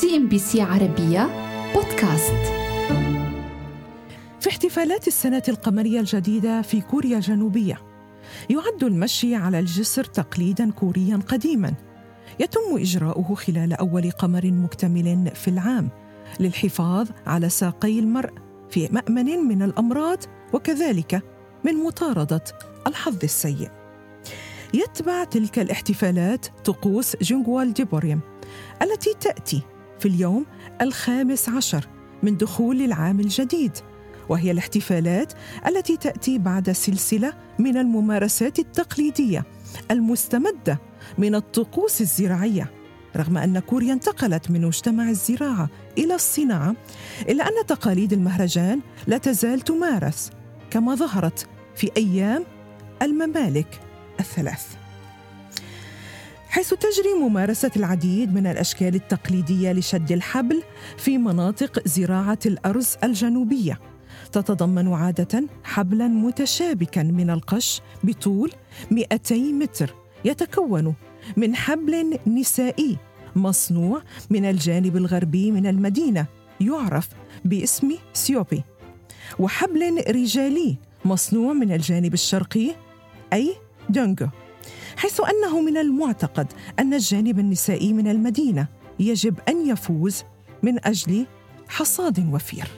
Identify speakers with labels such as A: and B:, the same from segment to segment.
A: CNBC عربية بودكاست.
B: في احتفالات السنة القمرية الجديدة في كوريا الجنوبية يعد المشي على الجسر تقليدا كوريا قديما. يتم إجراؤه خلال أول قمر مكتمل في العام للحفاظ على ساقي المرء في مأمن من الأمراض وكذلك من مطاردة الحظ السيء. يتبع تلك الاحتفالات طقوس جونغوول ديبوريم التي تأتي في اليوم الخامس عشر من دخول العام الجديد وهي الاحتفالات التي تأتي بعد سلسلة من الممارسات التقليدية المستمدة من الطقوس الزراعية رغم أن كوريا انتقلت من مجتمع الزراعة إلى الصناعة إلا أن تقاليد المهرجان لا تزال تمارس كما ظهرت في أيام الممالك الثلاث. حيث تجري ممارسة العديد من الأشكال التقليدية لشد الحبل في مناطق زراعة الأرز الجنوبية. تتضمن عادة حبلا متشابكا من القش بطول 200 متر يتكون من حبل نسائي مصنوع من الجانب الغربي من المدينة يعرف باسم سيوبي. وحبل رجالي مصنوع من الجانب الشرقي أي دونغو حيث أنه من المعتقد أن الجانب النسائي من المدينة يجب أن يفوز من أجل حصاد وفير.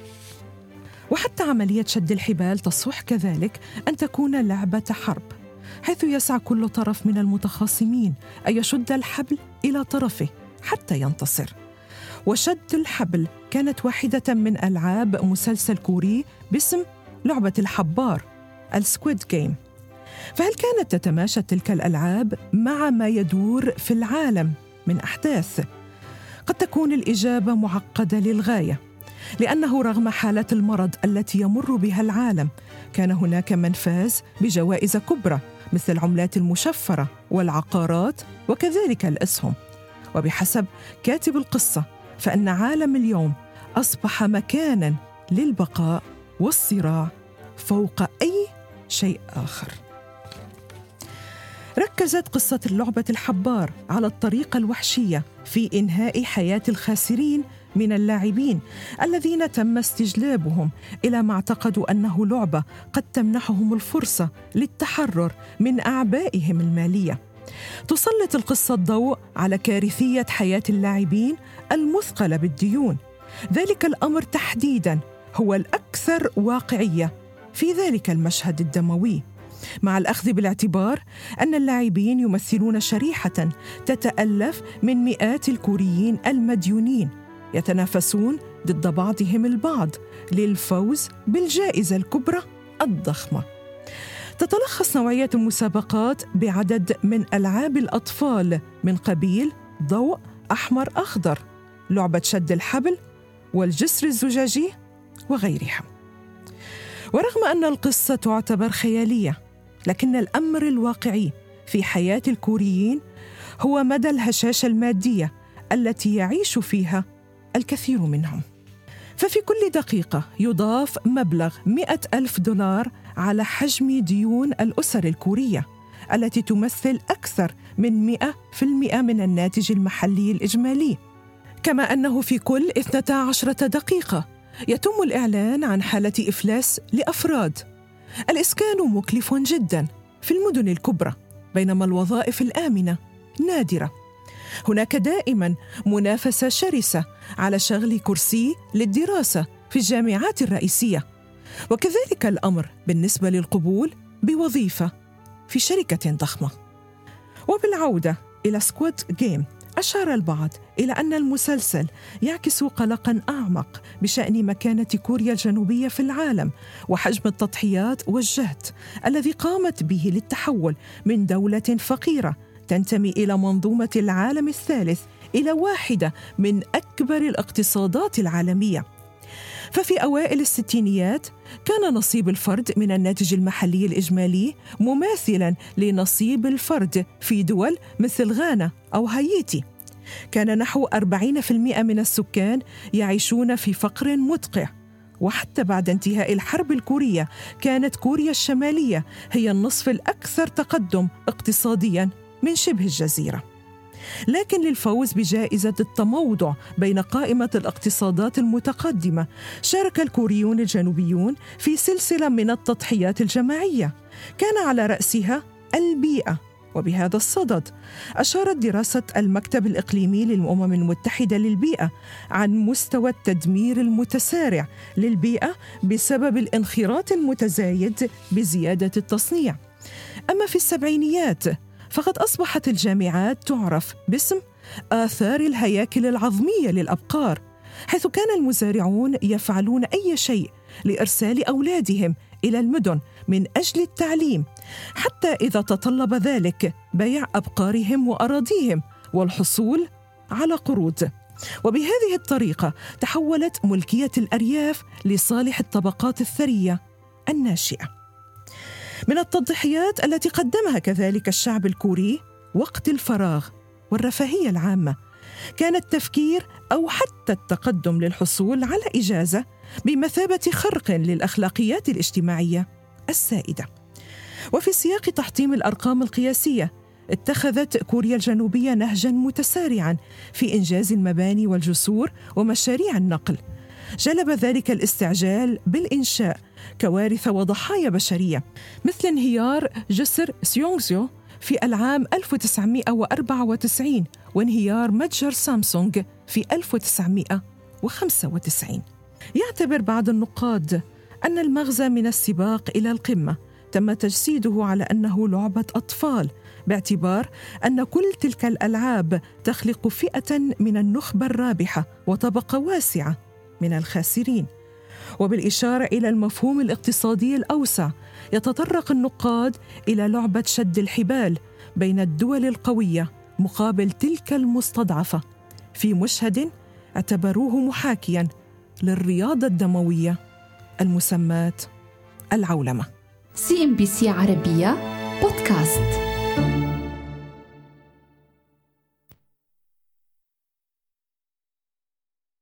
B: وحتى عملية شد الحبال تصح كذلك أن تكون لعبة حرب حيث يسعى كل طرف من المتخاصمين أن يشد الحبل إلى طرفه حتى ينتصر. وشد الحبل كانت واحدة من ألعاب مسلسل كوري باسم لعبة الحبار ال Squid Game فهل كانت تتماشى تلك الألعاب مع ما يدور في العالم من أحداث؟ قد تكون الإجابة معقدة للغاية لأنه رغم حالة المرض التي يمر بها العالم كان هناك من فاز بجوائز كبرى مثل العملات المشفرة والعقارات وكذلك الأسهم. وبحسب كاتب القصة فإن عالم اليوم أصبح مكانا للبقاء والصراع فوق أي شيء آخر. ركزت قصة اللعبة الحبار على الطريقة الوحشية في إنهاء حياة الخاسرين من اللاعبين الذين تم استجلابهم إلى ما اعتقدوا أنه لعبة قد تمنحهم الفرصة للتحرر من أعبائهم المالية. تسلط القصة الضوء على كارثية حياة اللاعبين المثقلة بالديون. ذلك الأمر تحديداً هو الأكثر واقعية في ذلك المشهد الدموي. مع الأخذ بالاعتبار أن اللاعبين يمثلون شريحة تتألف من مئات الكوريين المديونين يتنافسون ضد بعضهم البعض للفوز بالجائزة الكبرى الضخمة. تتلخص نوعيه المسابقات بعدد من ألعاب الأطفال من قبيل ضوء أحمر أخضر لعبة شد الحبل والجسر الزجاجي وغيرها. ورغم أن القصة تعتبر خيالية لكن الأمر الواقعي في حياة الكوريين هو مدى الهشاشه المادية التي يعيش فيها الكثير منهم. ففي كل دقيقة يضاف مبلغ مئة ألف دولار على حجم ديون الأسر الكورية التي تمثل أكثر من مئة في المئة من الناتج المحلي الإجمالي. كما أنه في كل 12 دقيقة يتم الإعلان عن حالة إفلاس لأفراد الإسكان مكلف جدا في المدن الكبرى بينما الوظائف الآمنة نادرة. هناك دائما منافسة شرسة على شغل كرسي للدراسة في الجامعات الرئيسية. وكذلك الأمر بالنسبة للقبول بوظيفة في شركة ضخمة. وبالعودة إلى Squid Game أشار البعض إلى أن المسلسل يعكس قلقا أعمق بشأن مكانة كوريا الجنوبية في العالم وحجم التضحيات والجهد الذي قامت به للتحول من دولة فقيرة تنتمي إلى منظومة العالم الثالث إلى واحدة من أكبر الاقتصادات العالمية. ففي أوائل الستينيات كان نصيب الفرد من الناتج المحلي الإجمالي مماثلا لنصيب الفرد في دول مثل غانا أو هايتي. كان نحو 40% من السكان يعيشون في فقر مدقع. وحتى بعد انتهاء الحرب الكورية كانت كوريا الشمالية هي النصف الأكثر تقدم اقتصاديا من شبه الجزيرة. لكن للفوز بجائزة التموضع بين قائمة الاقتصادات المتقدمة شارك الكوريون الجنوبيون في سلسلة من التضحيات الجماعية. كان على رأسها البيئة. وبهذا الصدد. أشارت دراسة المكتب الإقليمي للأمم المتحدة للبيئة عن مستوى التدمير المتسارع للبيئة بسبب الانخراط المتزايد بزيادة التصنيع. أما في السبعينيات فقد أصبحت الجامعات تعرف باسم آثار الهياكل العظمية للأبقار حيث كان المزارعون يفعلون أي شيء لإرسال أولادهم إلى المدن من أجل التعليم حتى إذا تطلب ذلك بيع أبقارهم وأراضيهم والحصول على قروض. وبهذه الطريقة تحولت ملكية الأرياف لصالح الطبقات الثرية الناشئة. من التضحيات التي قدمها كذلك الشعب الكوري وقت الفراغ والرفاهية العامة. كان التفكير أو حتى التقدم للحصول على إجازة بمثابة خرق للأخلاقيات الاجتماعية السائدة. وفي سياق تحطيم الأرقام القياسية اتخذت كوريا الجنوبية نهجا متسارعا في إنجاز المباني والجسور ومشاريع النقل. جلب ذلك الاستعجال بالإنشاء كوارث وضحايا بشرية مثل انهيار جسر سيونغزيو في العام 1994 وانهيار متجر سامسونج في 1995 يعتبر بعض النقاد أن المغزى من السباق إلى القمة تم تجسيده على أنه لعبة أطفال باعتبار أن كل تلك الألعاب تخلق فئة من النخبة الرابحة وطبقة واسعة من الخاسرين. وبالإشارة إلى المفهوم الاقتصادي الأوسع يتطرق النقاد إلى لعبة شد الحبال بين الدول القوية مقابل تلك المستضعفة. في مشهد اعتبروه محاكيا للرياضة
A: الدموية المسماة العولمة. CNBC عربية بودكاست.